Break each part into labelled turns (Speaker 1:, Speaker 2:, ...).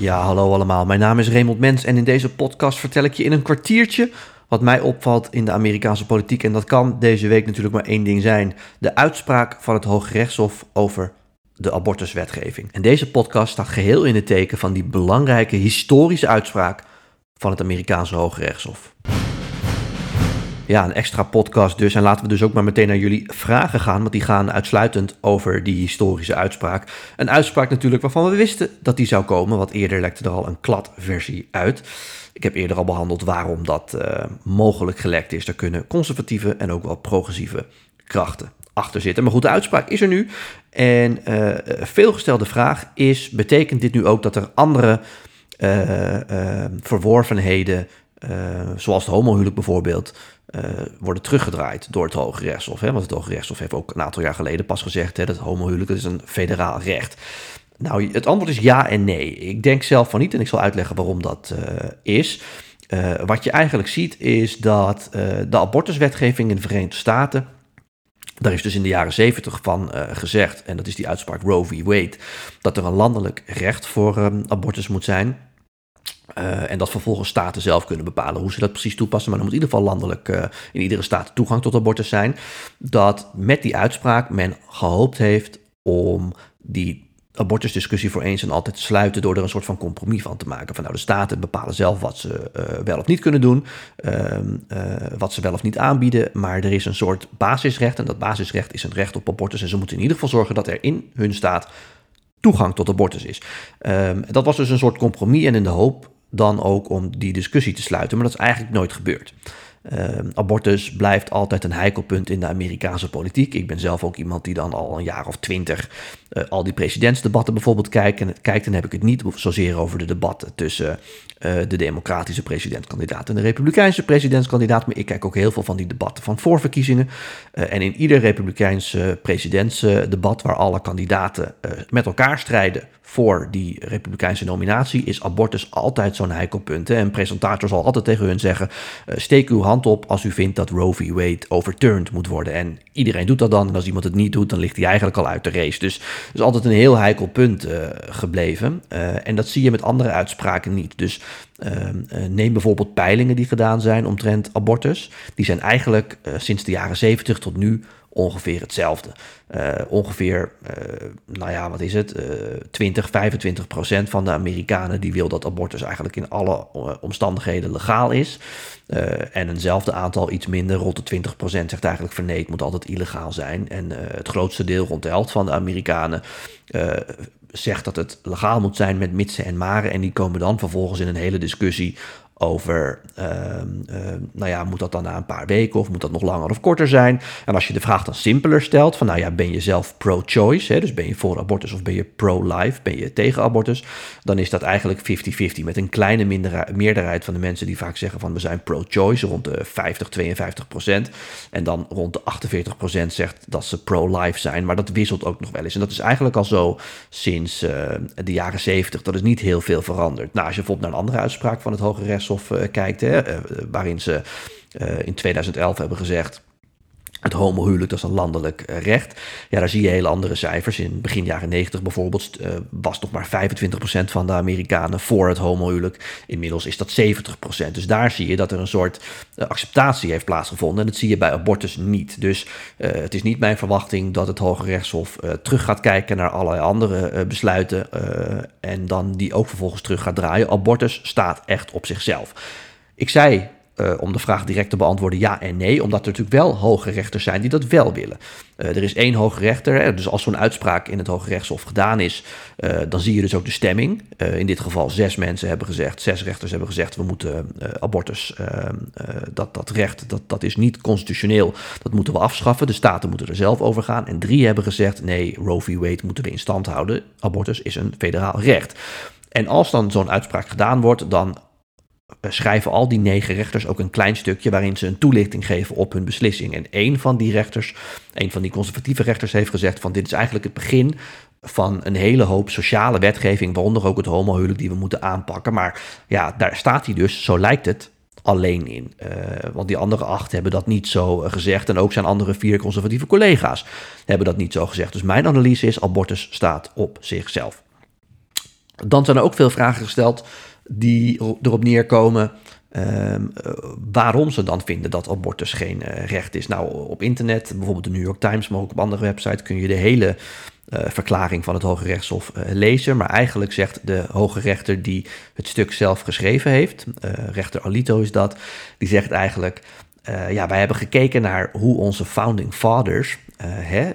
Speaker 1: Ja, hallo allemaal. Mijn naam is Raymond Mens en in deze podcast vertel ik je in een kwartiertje wat mij opvalt in de Amerikaanse politiek. En dat kan deze week natuurlijk maar één ding zijn: de uitspraak van het Hoge Rechtshof over de abortuswetgeving. En deze podcast staat geheel in het teken van die belangrijke historische uitspraak van het Amerikaanse Hoge Rechtshof. Ja, een extra podcast dus. En laten we dus ook maar meteen naar jullie vragen gaan, want die gaan uitsluitend over die historische uitspraak. Een uitspraak natuurlijk waarvan we wisten dat die zou komen, want eerder lekte er al een kladversie uit. Ik heb eerder al behandeld waarom dat uh, mogelijk gelekt is. Er kunnen conservatieve en ook wel progressieve krachten achter zitten. Maar goed, de uitspraak is er nu. En uh, veelgestelde vraag is: betekent dit nu ook dat er andere uh, verworvenheden, zoals het homohuwelijk bijvoorbeeld, worden teruggedraaid door het Hoge Rechtshof? Hè? Want het Hoge Rechtshof heeft ook een aantal jaar geleden pas gezegd hè, dat homohuwelijk is een federaal recht. Nou, het antwoord is ja en nee. Ik denk zelf van niet en ik zal uitleggen waarom dat is. wat je eigenlijk ziet is dat de abortuswetgeving in de Verenigde Staten daar is dus in de jaren zeventig van gezegd, en dat is die uitspraak Roe v. Wade, dat er een landelijk recht voor um, abortus moet zijn. Uh, en dat vervolgens staten zelf kunnen bepalen hoe ze dat precies toepassen. Maar er moet in ieder geval landelijk uh, in iedere staat toegang tot abortus zijn. Dat met die uitspraak men gehoopt heeft om die abortusdiscussie voor eens en altijd sluiten door er een soort van compromis van te maken. Van nou, de staten bepalen zelf wat ze uh, wel of niet kunnen doen, uh, wat ze wel of niet aanbieden, maar er is een soort basisrecht en dat basisrecht is een recht op abortus en ze moeten in ieder geval zorgen dat er in hun staat toegang tot abortus is. Um, dat was dus een soort compromis en in de hoop dan ook om die discussie te sluiten, maar dat is eigenlijk nooit gebeurd. Uh, abortus blijft altijd een heikelpunt in de Amerikaanse politiek. Ik ben zelf ook iemand die dan al een jaar of twintig uh, al die presidentsdebatten bijvoorbeeld kijkt. En, kijkt. En heb ik het niet zozeer over de debatten tussen uh, de democratische presidentskandidaat en de republikeinse presidentskandidaat. Maar ik kijk ook heel veel van die debatten van voorverkiezingen. Uh, en in ieder republikeinse presidentsdebat waar alle kandidaten met elkaar strijden voor die republikeinse nominatie, is abortus altijd zo'n heikelpunt. Hè? Een presentator zal altijd tegen hun zeggen: steek uw hand op als u vindt dat Roe v. Wade overturned moet worden. En iedereen doet dat dan. En als iemand het niet doet, dan ligt hij eigenlijk al uit de race. Dus dat is altijd een heel heikel punt uh, gebleven. Uh, en dat zie je met andere uitspraken niet. Dus uh, neem bijvoorbeeld peilingen die gedaan zijn omtrent abortus. Die zijn eigenlijk sinds de jaren 70 tot nu ongeveer hetzelfde. Uh, ongeveer, uh, nou ja, wat is het? Uh, 20, 25 procent van de Amerikanen die wil dat abortus eigenlijk in alle omstandigheden legaal is. en eenzelfde aantal, iets minder, rond de 20 procent zegt eigenlijk van nee, het moet altijd illegaal zijn. En het grootste deel, rond de helft van de Amerikanen, zegt dat het legaal moet zijn met mitsen en maren. En die komen dan vervolgens in een hele discussie over, uh, uh, nou ja, moet dat dan na een paar weken of moet dat nog langer of korter zijn? En als je de vraag dan simpeler stelt, van nou ja, ben je zelf pro-choice, dus ben je voor abortus of ben je pro-life, ben je tegen abortus, dan is dat eigenlijk 50-50 met een kleine meerderheid van de mensen die vaak zeggen van we zijn pro-choice, rond de 50, 52 procent. En dan rond de 48 procent zegt dat ze pro-life zijn, maar dat wisselt ook nog wel eens. En dat is eigenlijk al zo sinds uh, de jaren 70, dat is niet heel veel veranderd. Nou, als je bijvoorbeeld naar een andere uitspraak van het Hoge Rechts uh, kijkt, hè, uh, waarin ze uh, in 2011 hebben gezegd. Het homohuwelijk, dat is een landelijk recht. Ja, daar zie je hele andere cijfers. In begin jaren 90 bijvoorbeeld uh, was nog maar 25% van de Amerikanen voor het homohuwelijk. Inmiddels is dat 70%. Dus daar zie je dat er een soort uh, acceptatie heeft plaatsgevonden. En dat zie je bij abortus niet. Dus het is niet mijn verwachting dat het Hoge Rechtshof terug gaat kijken naar allerlei andere besluiten. en dan die ook vervolgens terug gaat draaien. Abortus staat echt op zichzelf. Ik zei uh, om de vraag direct te beantwoorden ja en nee, omdat er natuurlijk wel hoge rechters zijn die dat wel willen. Uh, er is één hoge rechter, hè, dus als zo'n uitspraak in het Hoge Rechtshof gedaan is, uh, dan zie je dus ook de stemming. in dit geval zes mensen hebben gezegd, zes rechters hebben gezegd, we moeten abortus, dat, dat recht, dat, dat is niet constitutioneel, dat moeten we afschaffen. De staten moeten er zelf over gaan. En drie hebben gezegd, nee, Roe v. Wade moeten we in stand houden. Abortus is een federaal recht. En als dan zo'n uitspraak gedaan wordt, dan schrijven al die negen rechters ook een klein stukje waarin ze een toelichting geven op hun beslissing. En een van die rechters, een van die conservatieve rechters, heeft gezegd van dit is eigenlijk het begin van een hele hoop sociale wetgeving, waaronder ook het homohuwelijk die we moeten aanpakken. Maar ja, daar staat hij dus, zo lijkt het, alleen in. Uh, want die andere acht hebben dat niet zo gezegd. En ook zijn andere vier conservatieve collega's hebben dat niet zo gezegd. Dus mijn analyse is, abortus staat op zichzelf. Dan zijn er ook veel vragen gesteld die erop neerkomen ehm, eh, waarom ze dan vinden dat abortus geen recht is. Nou, op internet, bijvoorbeeld de New York Times, maar ook op andere websites kun je de hele verklaring van het Hoge Rechtshof lezen. Maar eigenlijk zegt de Hoge Rechter die het stuk zelf geschreven heeft, rechter Alito is dat, die zegt eigenlijk ja, wij hebben gekeken naar hoe onze founding fathers, hè,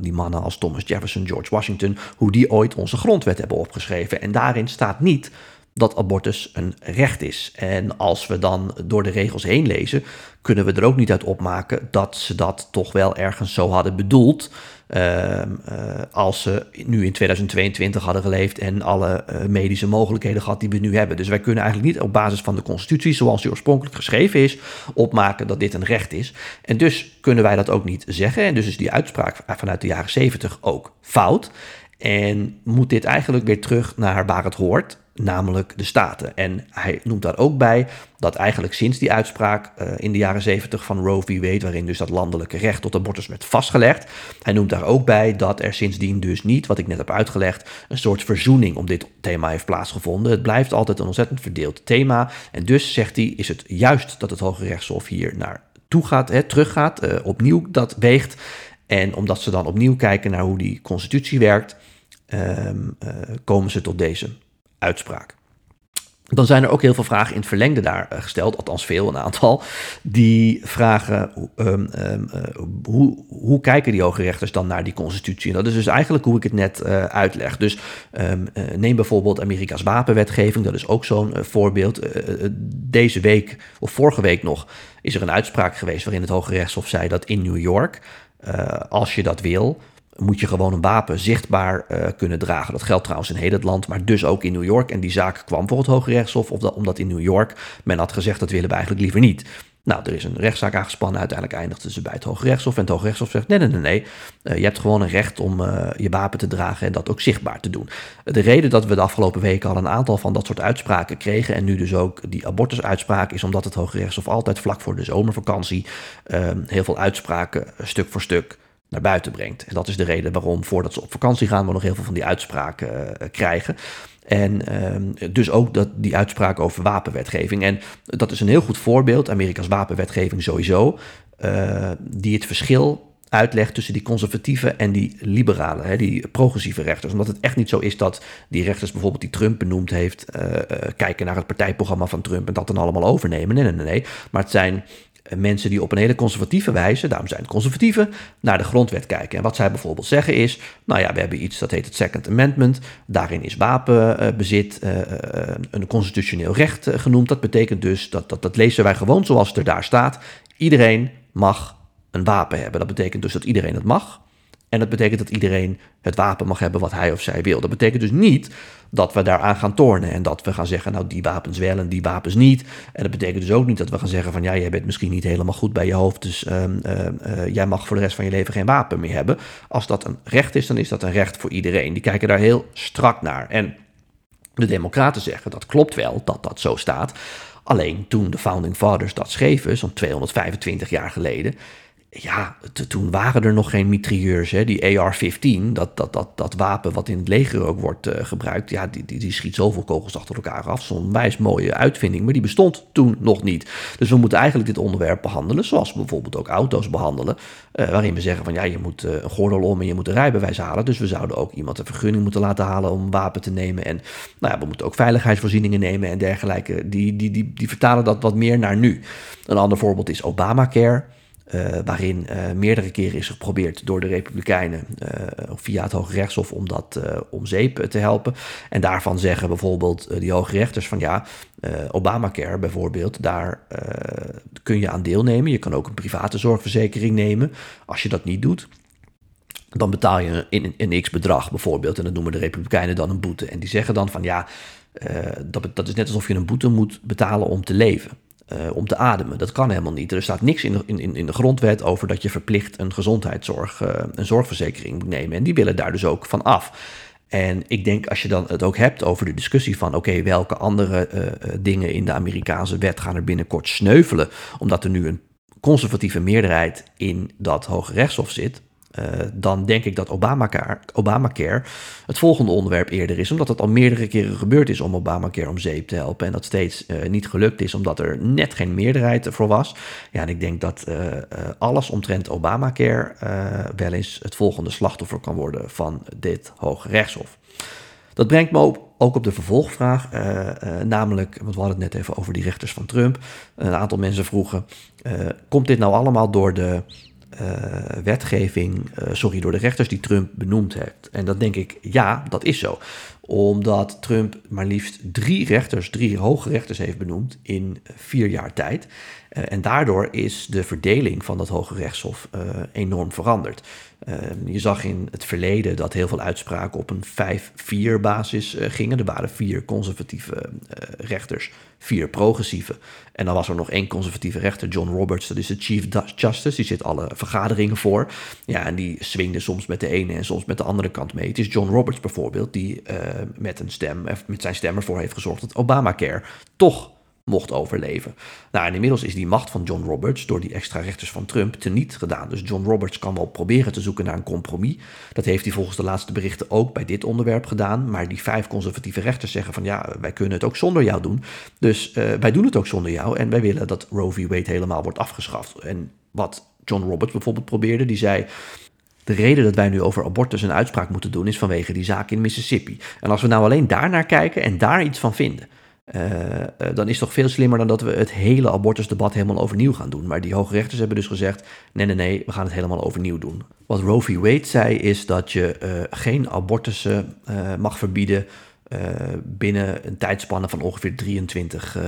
Speaker 1: die mannen als Thomas Jefferson, George Washington, hoe die ooit onze grondwet hebben opgeschreven. En daarin staat niet dat abortus een recht is. En als we dan door de regels heen lezen, kunnen we er ook niet uit opmaken dat ze dat toch wel ergens zo hadden bedoeld. Ehm, eh, als ze nu in 2022 hadden geleefd en alle eh, medische mogelijkheden gehad die we nu hebben. Dus wij kunnen eigenlijk niet op basis van de Constitutie, zoals die oorspronkelijk geschreven is, opmaken dat dit een recht is. En dus kunnen wij dat ook niet zeggen. En dus is die uitspraak vanuit de jaren 70 ook fout. En moet dit eigenlijk weer terug naar waar het hoort namelijk de Staten. En hij noemt daar ook bij dat eigenlijk sinds die uitspraak uh, in de jaren 70 van Roe v. Wade, waarin dus dat landelijke recht tot abortus werd vastgelegd, hij noemt daar ook bij dat er sindsdien dus niet, wat ik net heb uitgelegd, een soort verzoening om dit thema heeft plaatsgevonden. Het blijft altijd een ontzettend verdeeld thema. En dus zegt hij, is het juist dat het Hoge Rechtshof hier naar toe gaat, hè, teruggaat, uh, opnieuw dat weegt. En omdat ze dan opnieuw kijken naar hoe die constitutie werkt, um, uh, komen ze tot deze uitspraak. Dan zijn er ook heel veel vragen in het verlengde daar eh, gesteld, althans veel, een aantal, die vragen um, um, hoe, hoe kijken die hoge rechters dan naar die constitutie? En dat is dus eigenlijk hoe ik het net uh, uitleg. Dus uh, neem bijvoorbeeld Amerika's wapenwetgeving, dat is ook zo'n voorbeeld. deze week, of vorige week nog, is er een uitspraak geweest waarin het Hoge Rechtshof zei dat in New York, als je dat wil, moet je gewoon een wapen zichtbaar uh, kunnen dragen. Dat geldt trouwens in heel het land, maar dus ook in New York. En die zaak kwam voor het Hoge Rechtshof, of dat, omdat in New York men had gezegd dat willen we eigenlijk liever niet. Nou, er is een rechtszaak aangespannen. Uiteindelijk eindigde ze bij het Hoge Rechtshof. En het Hoge Rechtshof zegt: nee, nee, nee, nee. Uh, je hebt gewoon een recht om uh, je wapen te dragen en dat ook zichtbaar te doen. De reden dat we de afgelopen weken al een aantal van dat soort uitspraken kregen. En nu dus ook die abortusuitspraak, is omdat het Hoge Rechtshof altijd vlak voor de zomervakantie uh, heel veel uitspraken stuk voor stuk naar buiten brengt. En dat is de reden waarom, voordat ze op vakantie gaan, we nog heel veel van die uitspraken uh, krijgen. En uh, dus ook dat, die uitspraak over wapenwetgeving. En dat is een heel goed voorbeeld, Amerika's wapenwetgeving sowieso, uh, die het verschil uitlegt tussen die conservatieve en die liberale, hè, die progressieve rechters. Omdat het echt niet zo is dat die rechters bijvoorbeeld die Trump benoemd heeft, uh, kijken naar het partijprogramma van Trump en dat dan allemaal overnemen. Nee, nee. nee. Maar het zijn mensen die op een hele conservatieve wijze, daarom zijn het conservatieven, naar de grondwet kijken. En wat zij bijvoorbeeld zeggen is, nou ja, we hebben iets dat heet het Second Amendment. Daarin is wapenbezit uh, uh, een constitutioneel recht uh, genoemd. Dat betekent dus, dat, dat, dat lezen wij gewoon zoals het er daar staat. Iedereen mag een wapen hebben. Dat betekent dus dat iedereen het mag. En dat betekent dat iedereen het wapen mag hebben wat hij of zij wil. Dat betekent dus niet dat we daaraan gaan tornen en dat we gaan zeggen, nou die wapens wel en die wapens niet. En dat betekent dus ook niet dat we gaan zeggen van ja, jij bent misschien niet helemaal goed bij je hoofd, dus uh, uh, jij mag voor de rest van je leven geen wapen meer hebben. Als dat een recht is, dan is dat een recht voor iedereen. Die kijken daar heel strak naar. En de democraten zeggen, dat klopt wel dat dat zo staat. Alleen toen de Founding Fathers dat schreven, zo'n 225 jaar geleden, ja, toen waren er nog geen mitrailleurs. Hè. Die AR-15, dat, dat, dat, dat wapen wat in het leger ook wordt uh, gebruikt, ja, die, die, die schiet zoveel kogels achter elkaar af. Zo'n wijs mooie uitvinding, maar die bestond toen nog niet. Dus we moeten eigenlijk dit onderwerp behandelen, zoals bijvoorbeeld ook auto's behandelen, uh, waarin we zeggen van ja, je moet uh, een gordel om en je moet een rijbewijs halen. Dus we zouden ook iemand een vergunning moeten laten halen om een wapen te nemen. En nou ja, we moeten ook veiligheidsvoorzieningen nemen en dergelijke. Die, die, die, die vertalen dat wat meer naar nu. Een ander voorbeeld is Obamacare. Uh, waarin uh, meerdere keren is geprobeerd door de Republikeinen uh, via het Hoge Rechtshof om dat om zeep te helpen. En daarvan zeggen bijvoorbeeld die Hoge Rechters van ja, Obamacare bijvoorbeeld, daar kun je aan deelnemen. Je kan ook een private zorgverzekering nemen. Als je dat niet doet, dan betaal je een, een x bedrag bijvoorbeeld. En dat noemen de Republikeinen dan een boete. En die zeggen dan van ja, dat, dat is net alsof je een boete moet betalen om te leven uh, om te ademen. Dat kan helemaal niet. Er staat niks in de, in, in de grondwet over dat je verplicht een gezondheidszorg, uh, een zorgverzekering moet nemen. En die willen daar dus ook van af. En ik denk als je dan het ook hebt over de discussie van oké, welke andere uh, dingen in de Amerikaanse wet gaan er binnenkort sneuvelen, omdat er nu een conservatieve meerderheid in dat Hoge Rechtshof zit, dan denk ik dat Obamacare, Obamacare het volgende onderwerp eerder is. Omdat het al meerdere keren gebeurd is om Obamacare om zeep te helpen. En dat steeds niet gelukt is omdat er net geen meerderheid voor was. Ja, en ik denk dat alles omtrent Obamacare wel eens het volgende slachtoffer kan worden van dit Hoge Rechtshof. Dat brengt me ook op de vervolgvraag, namelijk, want we hadden het net even over die rechters van Trump. Een aantal mensen vroegen, komt dit nou allemaal door de wetgeving, sorry, door de rechters die Trump benoemd heeft? En dat denk ik, ja, dat is zo omdat Trump maar liefst drie rechters, drie hoge rechters heeft benoemd in vier jaar tijd. Uh, en daardoor is de verdeling van dat Hoge Rechtshof enorm veranderd. Uh, je zag in het verleden dat heel veel uitspraken op een 5-4 basis gingen. Er waren vier conservatieve rechters, vier progressieve. En dan was er nog één conservatieve rechter, John Roberts, dat is de Chief Justice. Die zit alle vergaderingen voor. Ja, en die swingde soms met de ene en soms met de andere kant mee. Het is John Roberts bijvoorbeeld die met, een stem, met zijn stem ervoor heeft gezorgd dat Obamacare toch mocht overleven. Nou, en inmiddels is die macht van John Roberts door die extra rechters van Trump teniet gedaan. Dus John Roberts kan wel proberen te zoeken naar een compromis. Dat heeft hij volgens de laatste berichten ook bij dit onderwerp gedaan. Maar die vijf conservatieve rechters zeggen van ja, wij kunnen het ook zonder jou doen. Dus uh, wij doen het ook zonder jou en wij willen dat Roe v. Wade helemaal wordt afgeschaft. En wat John Roberts bijvoorbeeld probeerde, die zei... De reden dat wij nu over abortus een uitspraak moeten doen is vanwege die zaak in Mississippi. En als we nou alleen daar naar kijken en daar iets van vinden, dan is het toch veel slimmer dan dat we het hele abortusdebat helemaal overnieuw gaan doen. Maar die hoge rechters hebben dus gezegd: nee, nee, nee, we gaan het helemaal overnieuw doen. Wat Roe v. Wade zei is dat je uh, geen abortussen mag verbieden binnen een tijdspanne van ongeveer 23 uh,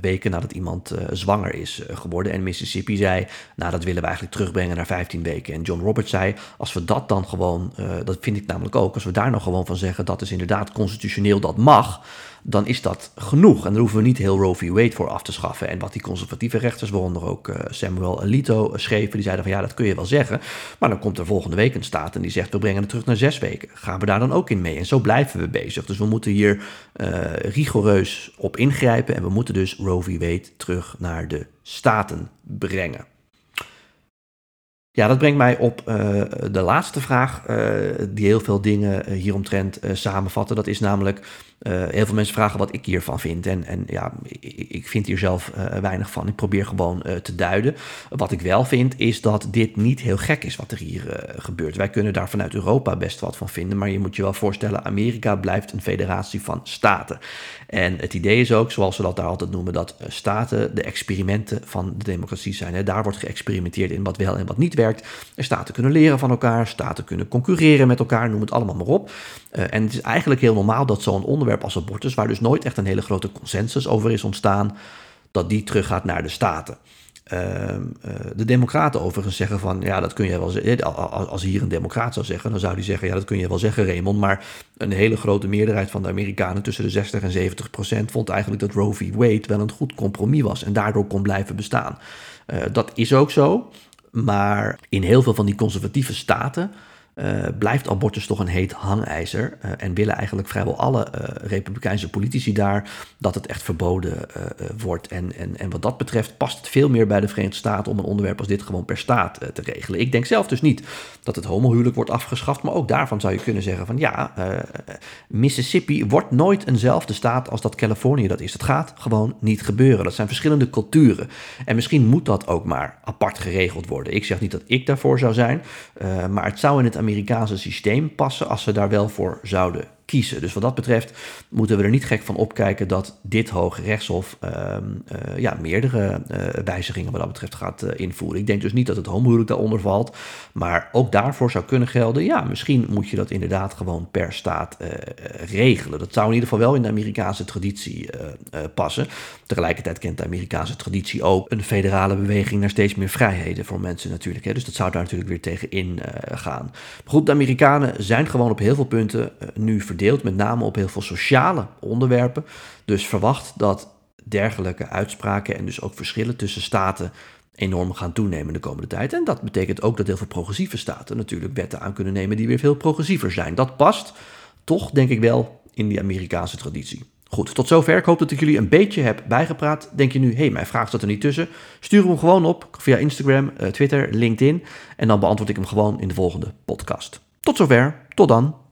Speaker 1: weken nadat iemand zwanger is geworden. En Mississippi zei, nou dat willen we eigenlijk terugbrengen naar 15 weken. En John Roberts zei, als we dat dan gewoon, dat vind ik namelijk ook, als we daar nou gewoon van zeggen dat is inderdaad constitutioneel dat mag, dan is dat genoeg. En daar hoeven we niet heel Roe v. Wade voor af te schaffen. En wat die conservatieve rechters, waaronder ook uh, Samuel Alito, uh, schreven, die zeiden van ja, dat kun je wel zeggen. Maar dan komt er volgende week een staat en die zegt we brengen het terug naar zes weken. Gaan we daar dan ook in mee? En zo blijven we bezig. Dus we moeten hier uh, rigoureus op ingrijpen en we moeten dus Roe v. Wade terug naar de staten brengen. Ja, dat brengt mij op uh, de laatste vraag, uh, die heel veel dingen hieromtrent uh, samenvatten. Dat is namelijk, heel veel mensen vragen wat ik hiervan vind. En, en ja, ik, ik vind hier zelf weinig van. Ik probeer gewoon te duiden. Wat ik wel vind, is dat dit niet heel gek is wat er hier gebeurt. Wij kunnen daar vanuit Europa best wat van vinden. Maar je moet je wel voorstellen, Amerika blijft een federatie van staten. En het idee is ook, zoals ze dat daar altijd noemen, dat staten de experimenten van de democratie zijn. Hè. Daar wordt geëxperimenteerd in wat wel en wat niet werkt. En staten kunnen leren van elkaar, staten kunnen concurreren met elkaar, noem het allemaal maar op. Uh, en het is eigenlijk heel normaal dat zo'n onderwerp als abortus, waar dus nooit echt een hele grote consensus over is ontstaan, dat die teruggaat naar de staten. Uh, uh, de democraten overigens zeggen van, ja, dat kun je wel zeggen. Als hier een democraat zou zeggen, dan zou die zeggen, ja, dat kun je wel zeggen, Raymond. Maar een hele grote meerderheid van de Amerikanen, tussen de 60 en 70 procent, vond eigenlijk dat Roe v. Wade wel een goed compromis was en daardoor kon blijven bestaan. Dat is ook zo. Maar in heel veel van die conservatieve staten uh, blijft abortus toch een heet hangijzer. Uh, en willen eigenlijk vrijwel alle uh, republikeinse politici daar dat het echt verboden wordt. En, en, en wat dat betreft past het veel meer bij de Verenigde Staten om een onderwerp als dit gewoon per staat te regelen. Ik denk zelf dus niet dat het homohuwelijk wordt afgeschaft, maar ook daarvan zou je kunnen zeggen van ja, Mississippi wordt nooit eenzelfde staat als dat Californië dat is. Dat gaat gewoon niet gebeuren. Dat zijn verschillende culturen. En misschien moet dat ook maar apart geregeld worden. Ik zeg niet dat ik daarvoor zou zijn, maar het zou in het Amerikaanse systeem passen als ze daar wel voor zouden kiezen. Dus wat dat betreft moeten we er niet gek van opkijken dat dit Hoge Rechtshof uh, uh, ja, meerdere uh, wijzigingen wat dat betreft gaat eh, invoeren. Ik denk dus niet dat het homohuwelijk daaronder valt, maar ook daarvoor zou kunnen gelden, ja, misschien moet je dat inderdaad gewoon per staat eh, regelen. Dat zou in ieder geval wel in de Amerikaanse traditie passen. Tegelijkertijd kent de Amerikaanse traditie ook een federale beweging naar steeds meer vrijheden voor mensen natuurlijk. Hè. Dus dat zou daar natuurlijk weer tegen in gaan. Maar goed, de Amerikanen zijn gewoon op heel veel punten nu verdeeld, met name op heel veel sociale onderwerpen. Dus verwacht dat dergelijke uitspraken en dus ook verschillen tussen staten enorm gaan toenemen de komende tijd. En dat betekent ook dat heel veel progressieve staten natuurlijk wetten aan kunnen nemen die weer veel progressiever zijn. Dat past toch, denk ik wel, in die Amerikaanse traditie. Goed, tot zover. Ik hoop dat ik jullie een beetje heb bijgepraat. Denk je nu, hé, hey, mijn vraag staat er niet tussen? Stuur hem gewoon op via Instagram, Twitter, LinkedIn. En dan beantwoord ik hem gewoon in de volgende podcast. Tot zover. Tot dan.